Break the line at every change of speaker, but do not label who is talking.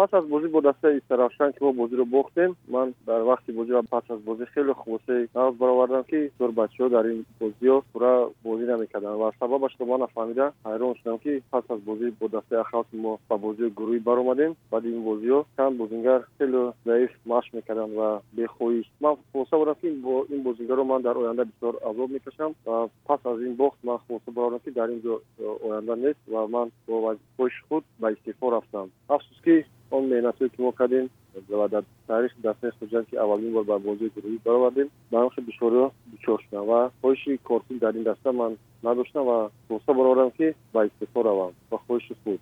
пас аз бозӣ бо дастаи истаравшан ки мо бозиро бохтем ман дар вақти бозӣ ва пас аз бозӣ хеле хулосаи нағз баровардам ки зор бачаҳо дар ин бозиҳо пурра бозӣ намекарданд. Ва сабабашро ман нафаҳмида ҳайрон шудам ки пас аз бозӣ бо дастаи ки мо ба бозиҳои гурӯҳӣ баромадем. Баъди ин бозиҳо чанд бозингар хеле заиф машқ мекарданд ва бехоҳиш. Ман хулоса бурдам ки ин бозингарро ман дар оянда бисёр азоб мекашам ва пас аз ин бохт ман хулоса баровардам ки дар ин ҷо оянда нест ва ман бо вазифаҳои худ ба истеъфо рафтам. Афсус ки он меҳнатҳое ки мо кардем. ва дар таърихи дастаи хуҷанд ки аввалин бор ба бозии гурӯҳӣ баровардем. Ба анхе душвориҳо дучор шудам ва хоҳиши коркунӣ дар ин даста ман надоштам ва хулоса баровардам ки ба истеъфо равам ба хоҳиши худ